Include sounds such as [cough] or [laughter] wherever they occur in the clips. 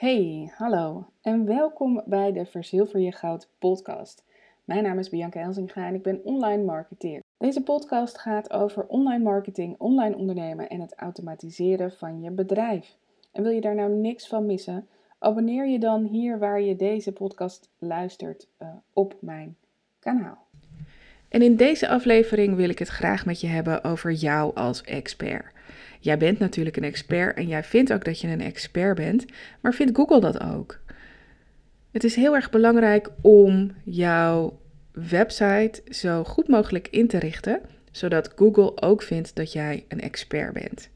Hey, hallo en welkom bij de Verzilver je Goud podcast. Mijn naam is Bianca Elzinga en ik ben online marketeer. Deze podcast gaat over online marketing, online ondernemen en het automatiseren van je bedrijf. En wil je daar nou niks van missen? Abonneer je dan hier waar je deze podcast luistert uh, op mijn kanaal. En in deze aflevering wil ik het graag met je hebben over jou als expert. Jij bent natuurlijk een expert en jij vindt ook dat je een expert bent, maar vindt Google dat ook? Het is heel erg belangrijk om jouw website zo goed mogelijk in te richten, zodat Google ook vindt dat jij een expert bent.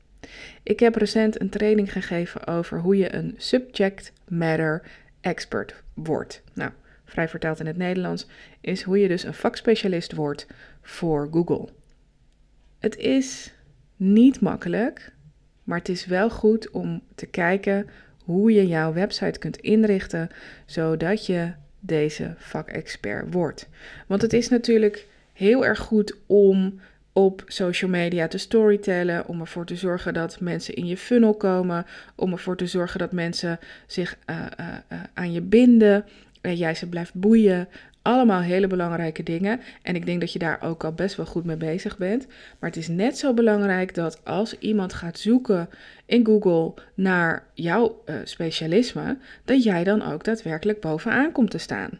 Ik heb recent een training gegeven over hoe je een subject matter expert wordt. Nou, vrij vertaald in het Nederlands, is hoe je dus een vakspecialist wordt voor Google. Het is niet makkelijk, maar het is wel goed om te kijken hoe je jouw website kunt inrichten zodat je deze vakexpert wordt. Want het is natuurlijk heel erg goed om op social media te storytellen, om ervoor te zorgen dat mensen in je funnel komen, om ervoor te zorgen dat mensen zich uh, uh, uh, aan je binden, en jij ze blijft boeien. Allemaal hele belangrijke dingen. En ik denk dat je daar ook al best wel goed mee bezig bent. Maar het is net zo belangrijk dat als iemand gaat zoeken in Google naar jouw uh, specialisme, dat jij dan ook daadwerkelijk bovenaan komt te staan.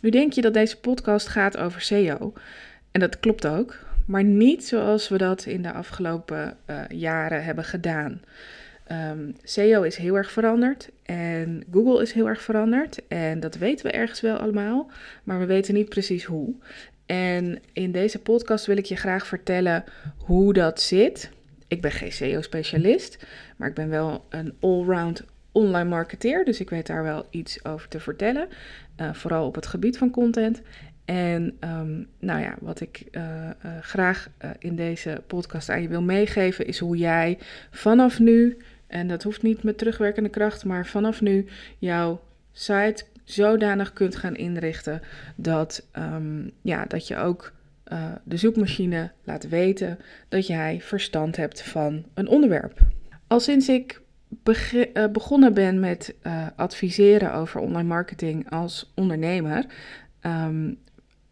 Nu denk je dat deze podcast gaat over SEO. En dat klopt ook. Maar niet zoals we dat in de afgelopen uh, jaren hebben gedaan. Um, SEO is heel erg veranderd en Google is heel erg veranderd. En dat weten we ergens wel allemaal, maar we weten niet precies hoe. En in deze podcast wil ik je graag vertellen hoe dat zit. Ik ben geen SEO-specialist, maar ik ben wel een allround online marketeer, dus ik weet daar wel iets over te vertellen. Uh, vooral op het gebied van content. En um, nou ja, wat ik uh, uh, graag in deze podcast aan je wil meegeven, is hoe jij vanaf nu en dat hoeft niet met terugwerkende kracht, maar vanaf nu jouw site zodanig kunt gaan inrichten dat, um, ja, dat je ook uh, de zoekmachine laat weten dat jij verstand hebt van een onderwerp. Al sinds ik uh, begonnen ben met uh, adviseren over online marketing als ondernemer, um,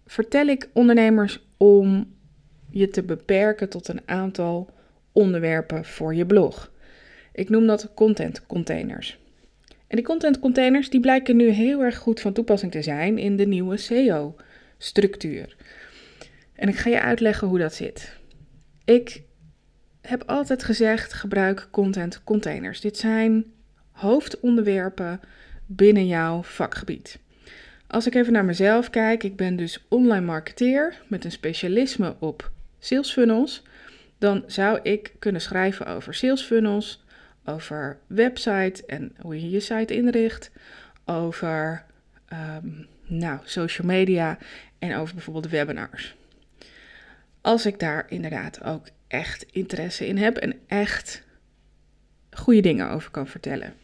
vertel ik ondernemers om je te beperken tot een aantal onderwerpen voor je blog. Ik noem dat content containers. En die content containers die blijken nu heel erg goed van toepassing te zijn in de nieuwe SEO-structuur. En ik ga je uitleggen hoe dat zit. Ik heb altijd gezegd: gebruik content containers. Dit zijn hoofdonderwerpen binnen jouw vakgebied. Als ik even naar mezelf kijk, ik ben dus online marketeer met een specialisme op sales funnels. Dan zou ik kunnen schrijven over sales funnels, over website en hoe je je site inricht, over um, nou, social media en over bijvoorbeeld webinars. Als ik daar inderdaad ook echt interesse in heb en echt goede dingen over kan vertellen.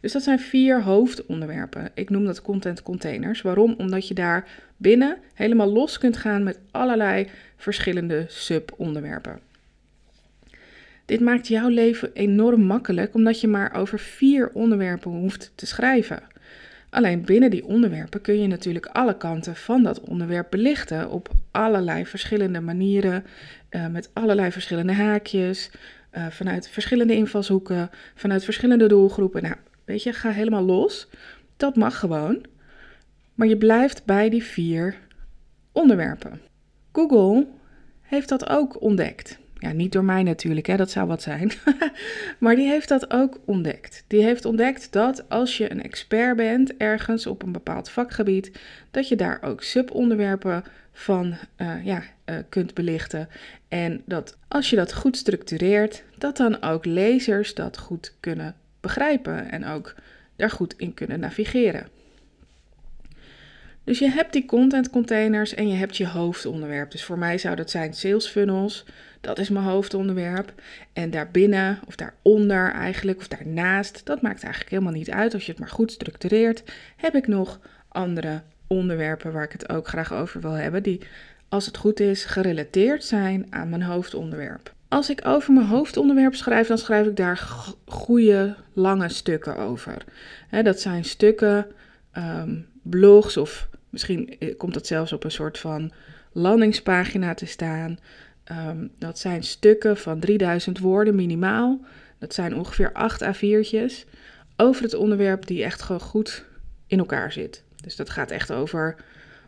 Dus dat zijn vier hoofdonderwerpen. Ik noem dat content containers. Waarom? Omdat je daar binnen helemaal los kunt gaan met allerlei verschillende subonderwerpen. Dit maakt jouw leven enorm makkelijk omdat je maar over vier onderwerpen hoeft te schrijven. Alleen binnen die onderwerpen kun je natuurlijk alle kanten van dat onderwerp belichten op allerlei verschillende manieren, uh, met allerlei verschillende haakjes, uh, vanuit verschillende invalshoeken, vanuit verschillende doelgroepen. Nou, weet je, ga helemaal los. Dat mag gewoon. Maar je blijft bij die vier onderwerpen. Google heeft dat ook ontdekt. Ja, niet door mij natuurlijk, hè, dat zou wat zijn. [laughs] maar die heeft dat ook ontdekt. Die heeft ontdekt dat als je een expert bent ergens op een bepaald vakgebied, dat je daar ook subonderwerpen van uh, ja, uh, kunt belichten. En dat als je dat goed structureert, dat dan ook lezers dat goed kunnen begrijpen en ook daar goed in kunnen navigeren. Dus je hebt die content containers en je hebt je hoofdonderwerp. Dus voor mij zou dat zijn sales funnels. Dat is mijn hoofdonderwerp. En daarbinnen of daaronder eigenlijk of daarnaast, dat maakt eigenlijk helemaal niet uit. Als je het maar goed structureert, heb ik nog andere onderwerpen waar ik het ook graag over wil hebben. Die, als het goed is, gerelateerd zijn aan mijn hoofdonderwerp. Als ik over mijn hoofdonderwerp schrijf, dan schrijf ik daar goede lange stukken over. dat zijn stukken, ehm, blogs of misschien eh, komt dat zelfs op een soort van landingspagina te staan. Ehm, dat zijn stukken van 3000 woorden minimaal. Dat zijn ongeveer 8 A4'tjes over het onderwerp die echt gewoon goed in elkaar zit. Dus dat gaat echt over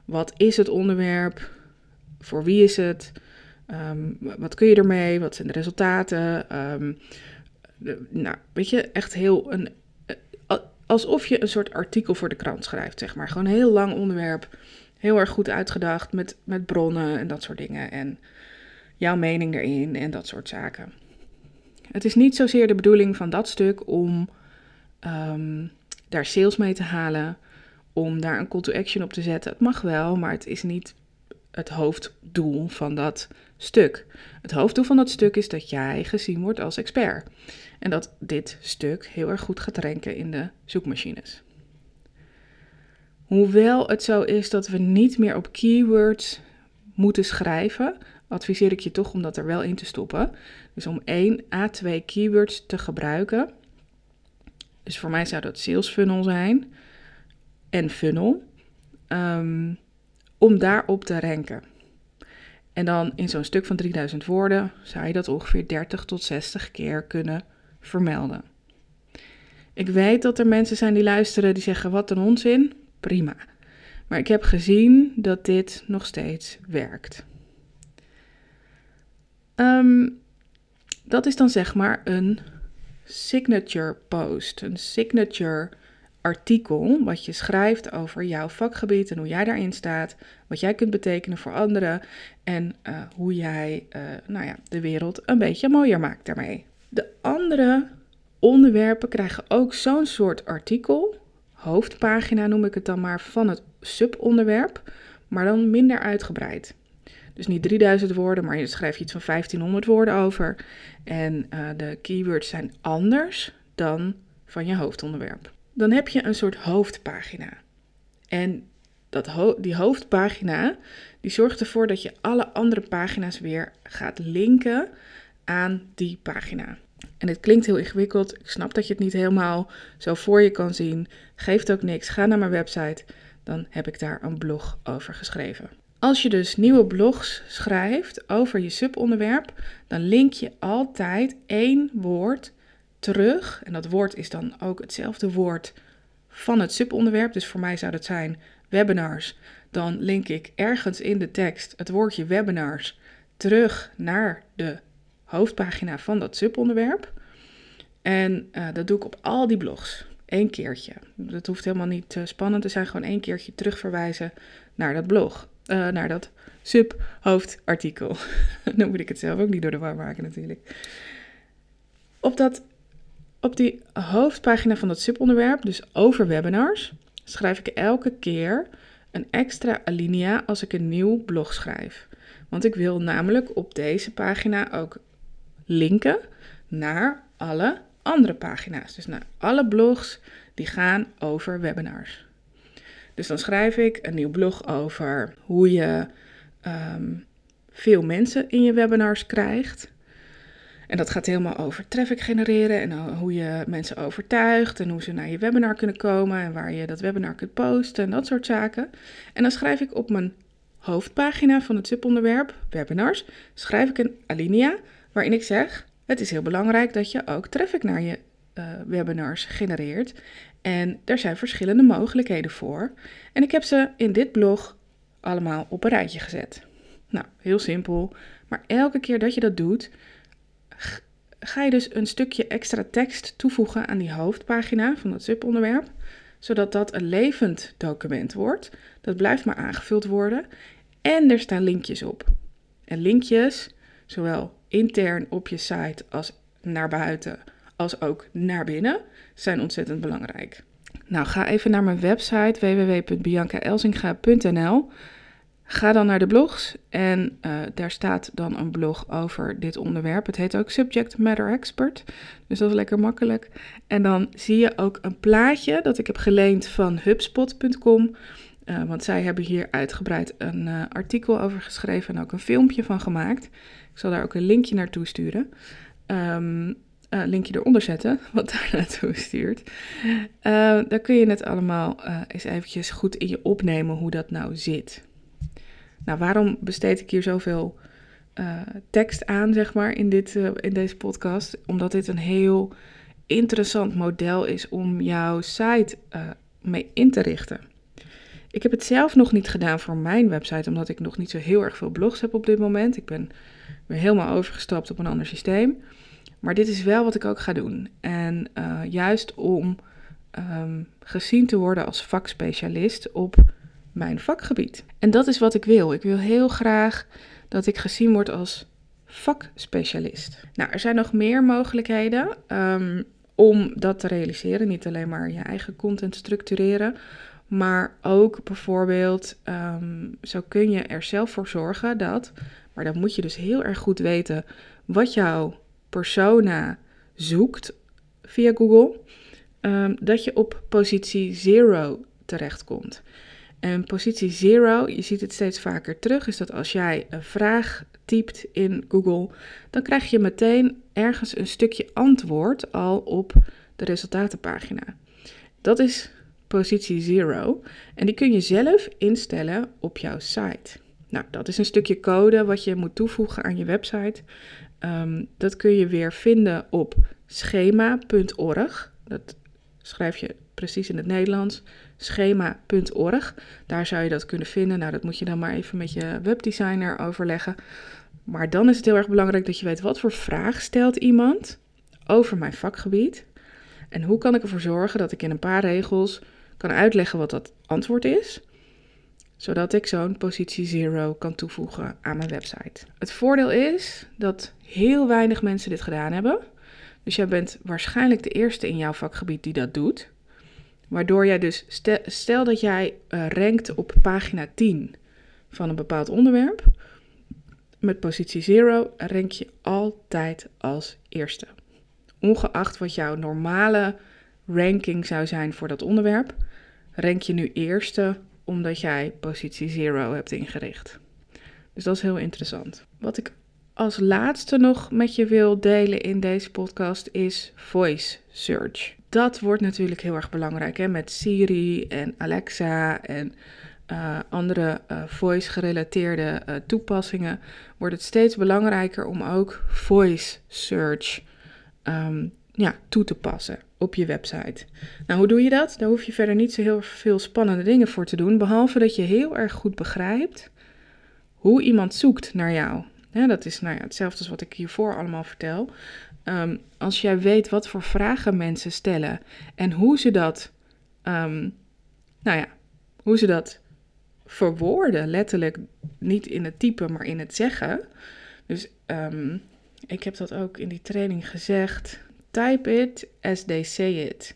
wat is het onderwerp, voor wie is het, um, wat kun je ermee, wat zijn de resultaten. Um, nou, weet je, echt heel een, alsof je een soort artikel voor de krant schrijft, zeg maar. Gewoon een heel lang onderwerp, heel erg goed uitgedacht met, met bronnen en dat soort dingen. En jouw mening erin en dat soort zaken. Het is niet zozeer de bedoeling van dat stuk om um, daar sales mee te halen, om daar een call to action op te zetten. Het mag wel, maar het is niet het hoofddoel van dat stuk. Het hoofddoel van dat stuk is dat jij gezien wordt als expert. En dat dit stuk heel erg goed gaat ranken in de zoekmachines. Hoewel het zo is dat we niet meer op keywords moeten schrijven, adviseer ik je toch om dat er wel in te stoppen. Dus om 1 à 2 keywords te gebruiken. Dus voor mij zou dat sales funnel zijn en funnel. Um, om daarop te ranken. En dan in zo'n stuk van 3000 woorden zou je dat ongeveer 30 tot 60 keer kunnen vermelden. Ik weet dat er mensen zijn die luisteren die zeggen: wat een onzin. Prima. Maar ik heb gezien dat dit nog steeds werkt. Ehm, dat is dan zeg maar een signature post, een signature artikel wat je schrijft over jouw vakgebied en hoe jij daarin staat, wat jij kunt betekenen voor anderen en uh, hoe jij uh, nou ja, de wereld een beetje mooier maakt daarmee. De andere onderwerpen krijgen ook zo'n soort artikel, hoofdpagina noem ik het dan maar, van het subonderwerp, maar dan minder uitgebreid. Dus niet 3000 woorden, maar je schrijft iets van 1500 woorden over. En uh, de keywords zijn anders dan van je hoofdonderwerp dan heb je een soort hoofdpagina. En dat die hoofdpagina die zorgt ervoor dat je alle andere pagina's weer gaat linken aan die pagina. En het klinkt heel ingewikkeld. Ik snap dat je het niet helemaal zo voor je kan zien. Geeft ook niks. Ga naar mijn website. Dan heb ik daar een blog over geschreven. Als je dus nieuwe blogs schrijft over je subonderwerp, dan link je altijd één woord terug. En dat woord is dan ook hetzelfde woord van het subonderwerp. Dus voor mij zou dat zijn webinars. Dan link ik ergens in de tekst het woordje webinars terug naar de hoofdpagina van dat subonderwerp. En uh, dat doe ik op al die blogs. Eén keertje. Dat hoeft helemaal niet uh, spannend te zijn. Gewoon één keertje terugverwijzen naar dat blog. Uh, naar dat subhoofdartikel. [laughs] Dan moet ik het zelf ook niet door de war maken natuurlijk. Op dat op die hoofdpagina van dat subonderwerp, dus over webinars, schrijf ik elke keer een extra alinea als ik een nieuw blog schrijf. Want ik wil namelijk op deze pagina ook linken naar alle andere pagina's. Dus naar alle blogs die gaan over webinars. Dus dan schrijf ik een nieuw blog over hoe je ehm, veel mensen in je webinars krijgt. En dat gaat helemaal over traffic genereren en hoe je mensen overtuigt en hoe ze naar je webinar kunnen komen en waar je dat webinar kunt posten en dat soort zaken. En dan schrijf ik op mijn hoofdpagina van het subonderwerp webinars, schrijf ik een alinea waarin ik zeg, het is heel belangrijk dat je ook traffic naar je uh, webinars genereert. En er zijn verschillende mogelijkheden voor. En ik heb ze in dit blog allemaal op een rijtje gezet. Nou, heel simpel. Maar elke keer dat je dat doet, ga je dus een stukje extra tekst toevoegen aan die hoofdpagina van het subonderwerp, zodat dat een levend document wordt. Dat blijft maar aangevuld worden en er staan linkjes op. En linkjes, zowel intern op je site als naar buiten, als ook naar binnen, zijn ontzettend belangrijk. Nou, ga even naar mijn website www.biancaelsinga.nl. Ga dan naar de blogs en uh, daar staat dan een blog over dit onderwerp. Het heet ook Subject Matter Expert, dus dat is lekker makkelijk. En dan zie je ook een plaatje dat ik heb geleend van HubSpot.com. Uh, want zij hebben hier uitgebreid een uh, artikel over geschreven en ook een filmpje van gemaakt. Ik zal daar ook een linkje naartoe sturen. Uh, linkje eronder zetten, [laughs] wat daar naartoe stuurt. dan kun je het allemaal eens eventjes goed in je opnemen hoe dat nou zit. Nou, waarom besteed ik hier zoveel tekst aan, zeg maar, in, dit, in deze podcast? Omdat dit een heel interessant model is om jouw site mee in te richten. Ik heb het zelf nog niet gedaan voor mijn website, omdat ik nog niet zo heel erg veel blogs heb op dit moment. Ik ben weer helemaal overgestapt op een ander systeem. Maar dit is wel wat ik ook ga doen. En uh, juist om um, gezien te worden als vakspecialist op mijn vakgebied. En dat is wat ik wil. Ik wil heel graag dat ik gezien word als vakspecialist. Nou, er zijn nog meer mogelijkheden um, om dat te realiseren. Niet alleen maar je eigen content structureren, maar ook bijvoorbeeld, um, zo kun je er zelf voor zorgen dat, maar dan moet je dus heel erg goed weten wat jouw persona zoekt via Google, um, dat je op positie 0 terechtkomt. En positie 0, je ziet het steeds vaker terug, is dat als jij een vraag typt in Google, dan krijg je meteen ergens een stukje antwoord al op de resultatenpagina. Dat is positie 0 en die kun je zelf instellen op jouw site. Nou, dat is een stukje code wat je moet toevoegen aan je website. Um, dat kun je weer vinden op schema.org. Dat schrijf je precies in het Nederlands. Schema.org. Daar zou je dat kunnen vinden. Nou, dat moet je dan maar even met je webdesigner overleggen. Maar dan is het heel erg belangrijk dat je weet wat voor vraag stelt iemand over mijn vakgebied. En hoe kan ik ervoor zorgen dat ik in een paar regels kan uitleggen wat dat antwoord is, zodat ik zo'n positie zero kan toevoegen aan mijn website. Het voordeel is dat heel weinig mensen dit gedaan hebben. Dus jij bent waarschijnlijk de eerste in jouw vakgebied die dat doet. Waardoor jij dus, stel, dat jij uh, rankt op pagina 10 van een bepaald onderwerp. Met positie 0 rank je altijd als eerste. Ongeacht wat jouw normale ranking zou zijn voor dat onderwerp, rank je nu eerste omdat jij positie 0 hebt ingericht. Dus dat is heel interessant. Wat ik als laatste nog met je wil delen in deze podcast is voice search. Dat wordt natuurlijk heel erg belangrijk hè? met Siri en Alexa en uh, andere uh, voice-gerelateerde uh, toepassingen. Wordt het steeds belangrijker om ook voice search um, ja, toe te passen op je website. Nou, hoe doe je dat? Daar hoef je verder niet zo heel veel spannende dingen voor te doen, behalve dat je heel erg goed begrijpt hoe iemand zoekt naar jou. dat is nou ja, hetzelfde als wat ik hiervoor allemaal vertel. Um, als jij weet wat voor vragen mensen stellen en hoe ze dat, um, nou ja, hoe ze dat verwoorden, letterlijk niet in het typen, maar in het zeggen. Dus um, ik heb dat ook in die training gezegd. Type it as they say it.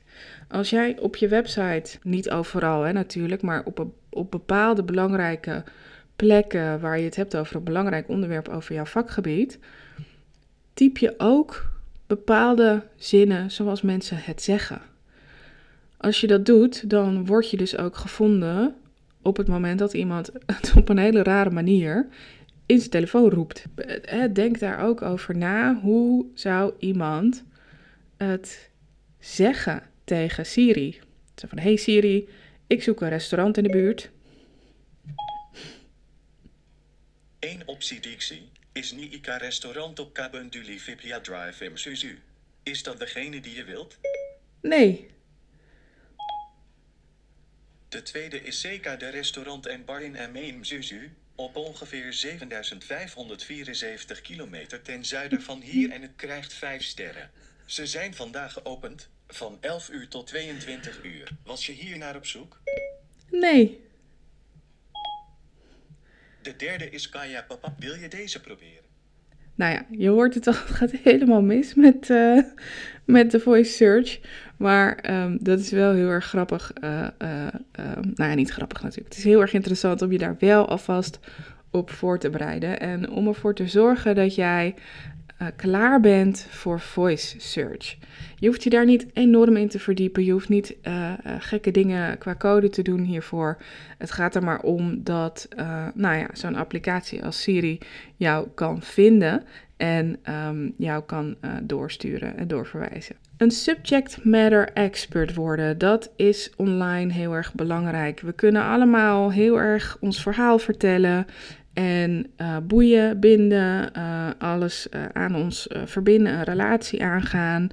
Als jij op je website, niet overal hè, natuurlijk, maar op, op bepaalde belangrijke plekken waar je het hebt over een belangrijk onderwerp over jouw vakgebied, typ je ook bepaalde zinnen zoals mensen het zeggen. Als je dat doet, dan word je dus ook gevonden op het moment dat iemand het op een hele rare manier in zijn telefoon roept. Denk daar ook over na. Hoe zou iemand het zeggen tegen Siri. Zo van, hey Siri, ik zoek een restaurant in de buurt. Eén optie die ik zie, is Niika restaurant op Kabunduli Vipia Drive in Suzu. Is dat degene die je wilt? Nee. De tweede is Seka de restaurant en bar in Ameem Suzu, op ongeveer 7574 kilometer ten zuiden van hier en het krijgt 5 sterren. Ze zijn vandaag geopend, van 11 uur tot 22 uur. Was je hier naar op zoek? Nee. De derde is Kaya Papa. Wil je deze proberen? Nou ja, je hoort het al, [laughs] het gaat helemaal mis met, uh, met de voice search. Maar um, dat is wel heel erg grappig. Uh, nou ja, niet grappig natuurlijk. Het is heel erg interessant om je daar wel alvast op voor te bereiden. En om ervoor te zorgen dat jij uh, klaar bent voor voice search. Je hoeft je daar niet enorm in te verdiepen. Je hoeft niet uh, gekke dingen qua code te doen hiervoor. Het gaat er maar om dat nou ja, zo'n applicatie als Siri jou kan vinden en um, jou kan doorsturen en doorverwijzen. Een subject matter expert worden, dat is online heel erg belangrijk. We kunnen allemaal heel erg ons verhaal vertellen en uh, boeien, binden, uh, alles uh, aan ons verbinden, een relatie aangaan.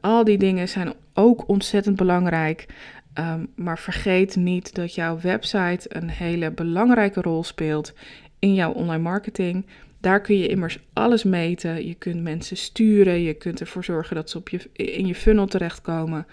al die dingen zijn ook ontzettend belangrijk. Um, maar vergeet niet dat jouw website een hele belangrijke rol speelt in jouw online marketing. Daar kun je immers alles meten. Je kunt mensen sturen. Je kunt ervoor zorgen dat ze op je, in je funnel terechtkomen.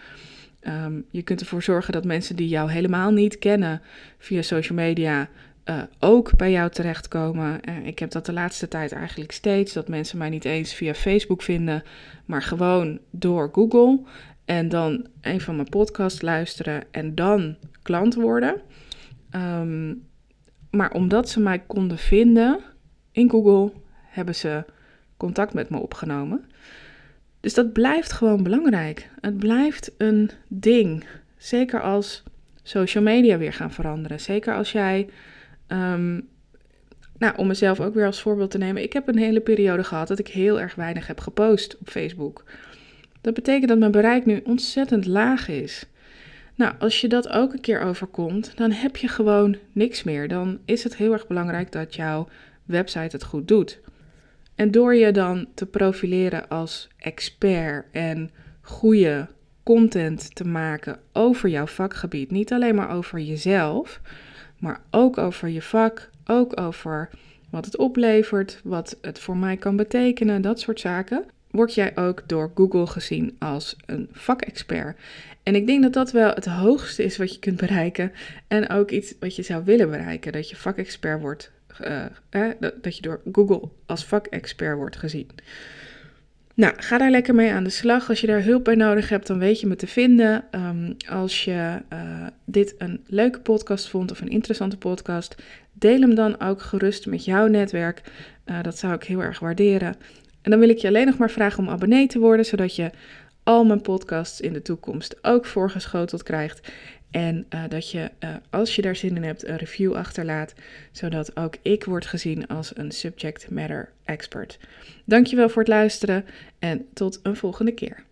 Um, je kunt ervoor zorgen dat mensen die jou helemaal niet kennen via social media uh, ook bij jou terechtkomen. Uh, ik heb dat de laatste tijd eigenlijk steeds, dat mensen mij niet eens via Facebook vinden, maar gewoon door Google. En dan een van mijn podcasts luisteren en dan klant worden. Um, maar omdat ze mij konden vinden in Google, hebben ze contact met me opgenomen. Dus dat blijft gewoon belangrijk. Het blijft een ding. Zeker als social media weer gaan veranderen. Zeker als jij Um, nou, om mezelf ook weer als voorbeeld te nemen. Ik heb een hele periode gehad dat ik heel erg weinig heb gepost op Facebook. Dat betekent dat mijn bereik nu ontzettend laag is. Nou, als je dat ook een keer overkomt, dan heb je gewoon niks meer. Dan is het heel erg belangrijk dat jouw website het goed doet. En door je dan te profileren als expert en goede content te maken over jouw vakgebied, niet alleen maar over jezelf, maar ook over je vak, ook over wat het oplevert, wat het voor mij kan betekenen, dat soort zaken, word jij ook door Google gezien als een vakexpert. En ik denk dat dat wel het hoogste is wat je kunt bereiken en ook iets wat je zou willen bereiken, dat je vakexpert wordt, uh, dat je door Google als vakexpert wordt gezien. Nou, ga daar lekker mee aan de slag. Als je daar hulp bij nodig hebt, dan weet je me te vinden. Um, als je uh, dit een leuke podcast vond of een interessante podcast, deel hem dan ook gerust met jouw netwerk. Uh, dat zou ik heel erg waarderen. En dan wil ik je alleen nog maar vragen om abonnee te worden, zodat je al mijn podcasts in de toekomst ook voorgeschoteld krijgt. En uh, dat je, uh, als je daar zin in hebt, een review achterlaat, zodat ook ik word gezien als een subject matter expert. Dankjewel voor het luisteren en tot een volgende keer.